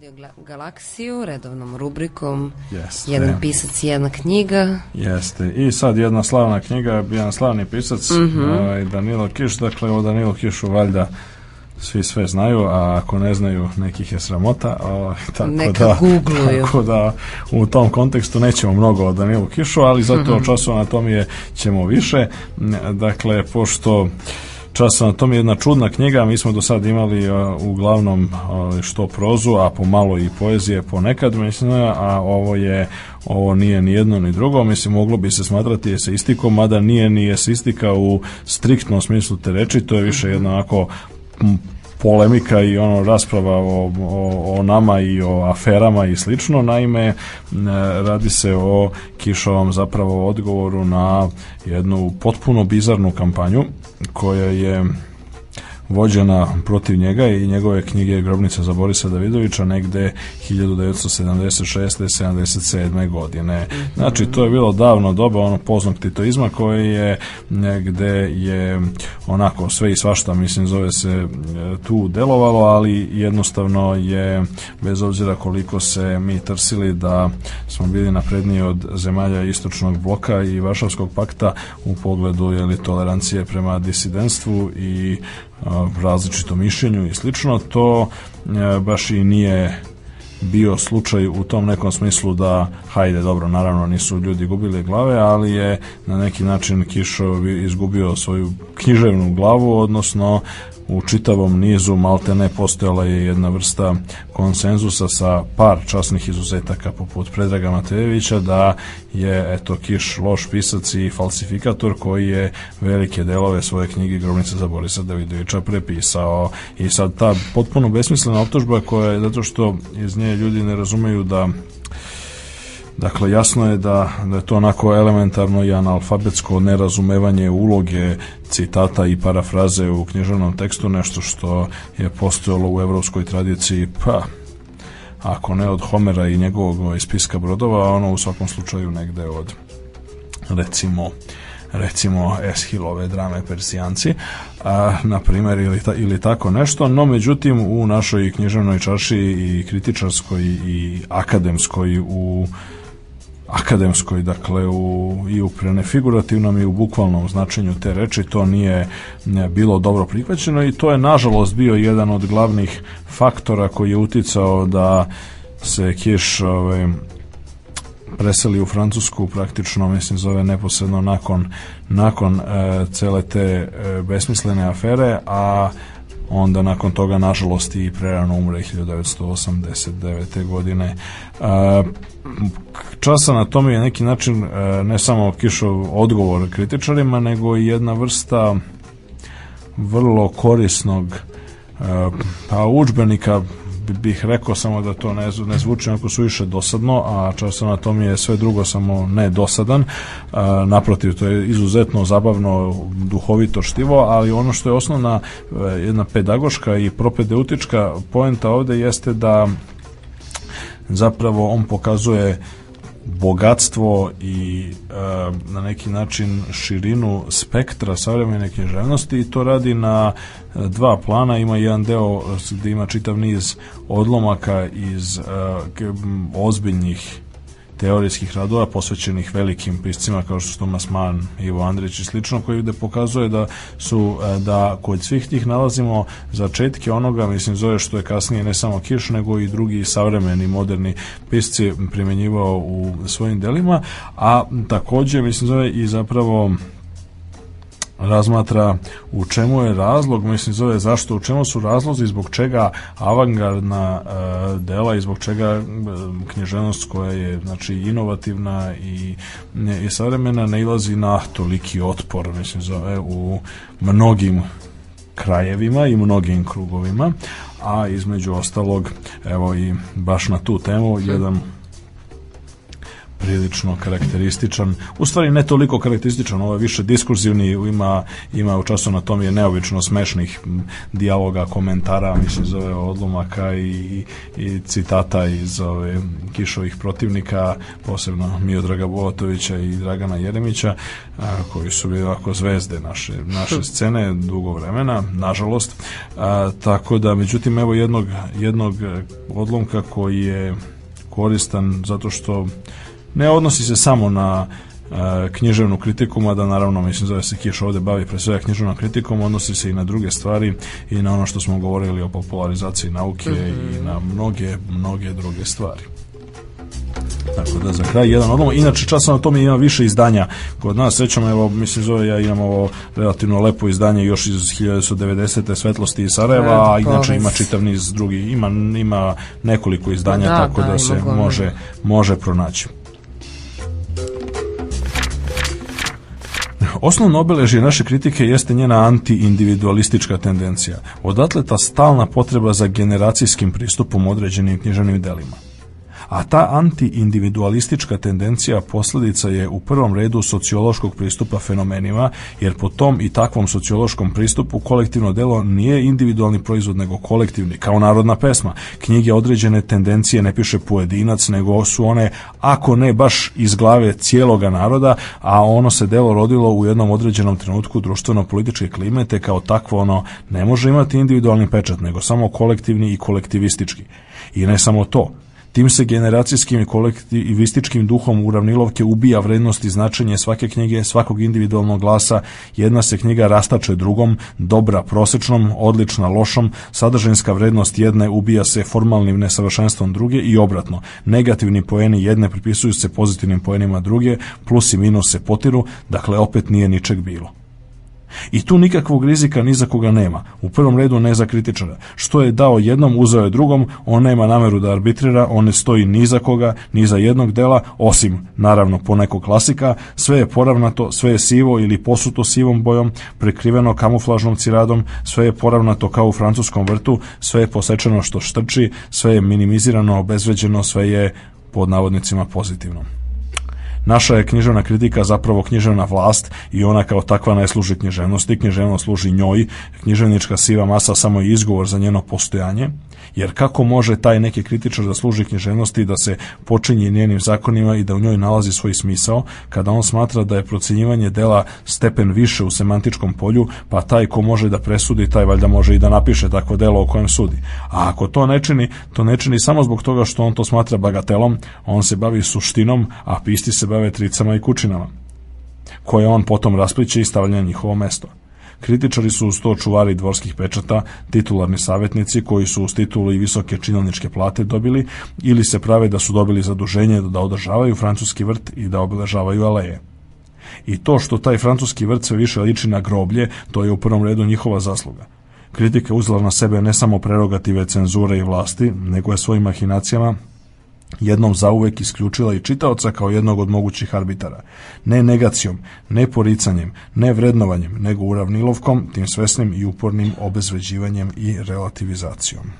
Radio Galaksiju redovnom rubrikom Jeste. jedan pisac jedna knjiga Jeste, i sad jedna slavna knjiga jedan slavni pisac mm -hmm. ovaj, Danilo Kiš, dakle o Danilo Kišu valjda svi sve znaju, a ako ne znaju nekih je sramota, ovaj, tako, Neka da, googluju. tako da u tom kontekstu nećemo mnogo o Danilu Kišu, ali zato mm -hmm. časova anatomije ćemo više, dakle pošto časa na tom jedna čudna knjiga, mi smo do sad imali uglavnom uh, što prozu, a pomalo i poezije ponekad, mislim, a ovo je ovo nije ni jedno ni drugo, mislim moglo bi se smatrati eseistikom, mada nije ni esistika u striktnom smislu te reči, to je više mhm. jednako polemika i ono rasprava o, o, o nama i o aferama i slično. Naime, e, radi se o Kišovom zapravo odgovoru na jednu potpuno bizarnu kampanju koja je vođena protiv njega i njegove knjige Grobnica za Borisa Davidovića negde 1976. 77. godine. Znači, to je bilo davno doba ono poznog titoizma koji je negde je onako sve i svašta, mislim, zove se e, tu delovalo, ali jednostavno je, bez obzira koliko se mi trsili da smo bili napredniji od zemalja istočnog bloka i Varšavskog pakta u pogledu je li tolerancije prema disidenstvu i različito mišljenju i slično, to e, baš i nije bio slučaj u tom nekom smislu da, hajde, dobro, naravno nisu ljudi gubili glave, ali je na neki način Kišov izgubio svoju književnu glavu, odnosno u čitavom nizu maltene postojala je jedna vrsta konsenzusa sa par časnih izuzetaka poput Predraga Matejevića da je eto Kiš loš pisac i falsifikator koji je velike delove svoje knjige Grobnica za Borisa Davidovića prepisao i sad ta potpuno besmislena optužba koja je zato što iz nje ljudi ne razumeju da Dakle, jasno je da, da je to onako elementarno i analfabetsko nerazumevanje uloge citata i parafraze u književnom tekstu, nešto što je postojalo u evropskoj tradiciji, pa ako ne od Homera i njegovog ispiska brodova, ono u svakom slučaju negde od recimo recimo Eshilove drame Persijanci, a, na primer, ili, ta, ili tako nešto, no međutim u našoj književnoj čaši i kritičarskoj i akademskoj u akademskoj, dakle u, i u prenefigurativnom i u bukvalnom značenju te reči, to nije bilo dobro prihvaćeno i to je nažalost bio jedan od glavnih faktora koji je uticao da se Kiš ovaj, preseli u Francusku praktično, mislim, zove neposredno nakon, nakon e, cele te e, besmislene afere, a onda nakon toga nažalost i prerano umre 1989. godine časa na tome je neki način e, ne samo Kišov odgovor kritičarima nego i jedna vrsta vrlo korisnog e, pa učbenika bih rekao samo da to ne, ne zvuči onako suviše dosadno, a čas na tom je sve drugo samo ne dosadan. A, e, naprotiv, to je izuzetno zabavno, duhovito štivo, ali ono što je osnovna e, jedna pedagoška i propedeutička poenta ovde jeste da zapravo on pokazuje uh, bogatstvo i e, na neki način širinu spektra savremene književnosti i to radi na e, dva plana, ima jedan deo gde ima čitav niz odlomaka iz e, ozbiljnih teorijskih radova posvećenih velikim piscima kao što su Tomas Mann, Ivo Andrić i slično koji da pokazuje da su e, da kod svih tih nalazimo začetke onoga mislim zove što je kasnije ne samo Kiš nego i drugi savremeni moderni pisci primenjivao u svojim delima a takođe mislim zove i zapravo razmatra u čemu je razlog, mislim zove zašto, u čemu su razlozi, zbog čega avangardna e, dela i zbog čega e, književnost koja je znači inovativna i, i savremena nailazi na toliki otpor, mislim zove, u mnogim krajevima i mnogim krugovima, a između ostalog, evo i baš na tu temu, mhm. jedan prilično karakterističan. U stvari ne toliko karakterističan, ovo je više diskurzivni, ima, ima u času na tom je neobično smešnih dijaloga, komentara, mislim zove odlomaka i, i citata iz ove kišovih protivnika, posebno Miodraga Botovića i Dragana Jeremića, a, koji su bili ovako zvezde naše, naše hm. scene dugo vremena, nažalost. A, tako da, međutim, evo jednog, jednog e, odlomka koji je koristan zato što ne odnosi se samo na e, književnu kritiku, mada naravno mislim zove se Kiš ovde bavi pre svega književnom kritikom, odnosi se i na druge stvari i na ono što smo govorili o popularizaciji nauke mm -hmm. i mhm. na mnoge, mnoge druge stvari. Tako da za kraj jedan odlomak. Inače časno na tome ima više izdanja kod nas. Srećamo, evo, mislim zove ja imam ovo relativno lepo izdanje još iz 1990. Svetlosti iz Sarajeva, a inače ima čitav niz drugih, ima, ima nekoliko izdanja, da, tako da, da se može, može pronaći. Osnovno obeležje naše kritike jeste njena antiindividualistička tendencija. Odatle ta stalna potreba za generacijskim pristupom određenim književnim delima a ta antiindividualistička tendencija posledica je u prvom redu sociološkog pristupa fenomenima, jer po tom i takvom sociološkom pristupu kolektivno delo nije individualni proizvod nego kolektivni, kao narodna pesma. Knjige određene tendencije ne piše pojedinac, nego su one, ako ne baš iz glave cijeloga naroda, a ono se delo rodilo u jednom određenom trenutku društveno-političke klime, te kao takvo ono ne može imati individualni pečat, nego samo kolektivni i kolektivistički. I ne samo to, Tim se generacijskim i kolektivističkim duhom uravnilovke ubija vrednost i značenje svake knjige, svakog individualnog glasa. Jedna se knjiga rastače drugom, dobra prosečnom, odlična lošom, sadržinska vrednost jedne ubija se formalnim nesavršenstvom druge i obratno. Negativni poeni jedne pripisuju se pozitivnim poenima druge, plus i minus se potiru, dakle opet nije ničeg bilo. I tu nikakvog rizika ni za koga nema. U prvom redu ne za kritičara. Što je dao jednom, uzeo je drugom, on nema nameru da arbitrira, on ne stoji ni za koga, ni za jednog dela, osim, naravno, po nekog klasika, sve je poravnato, sve je sivo ili posuto sivom bojom, prekriveno kamuflažnom ciradom, sve je poravnato kao u francuskom vrtu, sve je posečeno što štrči, sve je minimizirano, obezveđeno, sve je pod navodnicima pozitivno. Naša je književna kritika zapravo književna vlast i ona kao takva ne služi književnosti, književnost služi njoj, književnička siva masa samo je izgovor za njeno postojanje Jer kako može taj neki kritičar da služi književnosti da se počinje njenim zakonima i da u njoj nalazi svoj smisao, kada on smatra da je procenjivanje dela stepen više u semantičkom polju, pa taj ko može da presudi, taj valjda može i da napiše takvo delo o kojem sudi. A ako to ne čini, to ne čini samo zbog toga što on to smatra bagatelom, on se bavi suštinom, a pisti se bave tricama i kučinama koje on potom raspliće i stavlja na njihovo mesto. Kritičari su uz to čuvari dvorskih pečata, titularni savjetnici koji su uz titulu i visoke činovničke plate dobili ili se prave da su dobili zaduženje da održavaju francuski vrt i da obeležavaju aleje. I to što taj francuski vrt sve više liči na groblje, to je u prvom redu njihova zasluga. Kritika uzela na sebe ne samo prerogative cenzure i vlasti, nego je svojim mahinacijama jednom zauvek isključila i čitaoca kao jednog od mogućih arbitara. Ne negacijom, ne poricanjem, ne vrednovanjem, nego uravnilovkom, tim svesnim i upornim obezveđivanjem i relativizacijom.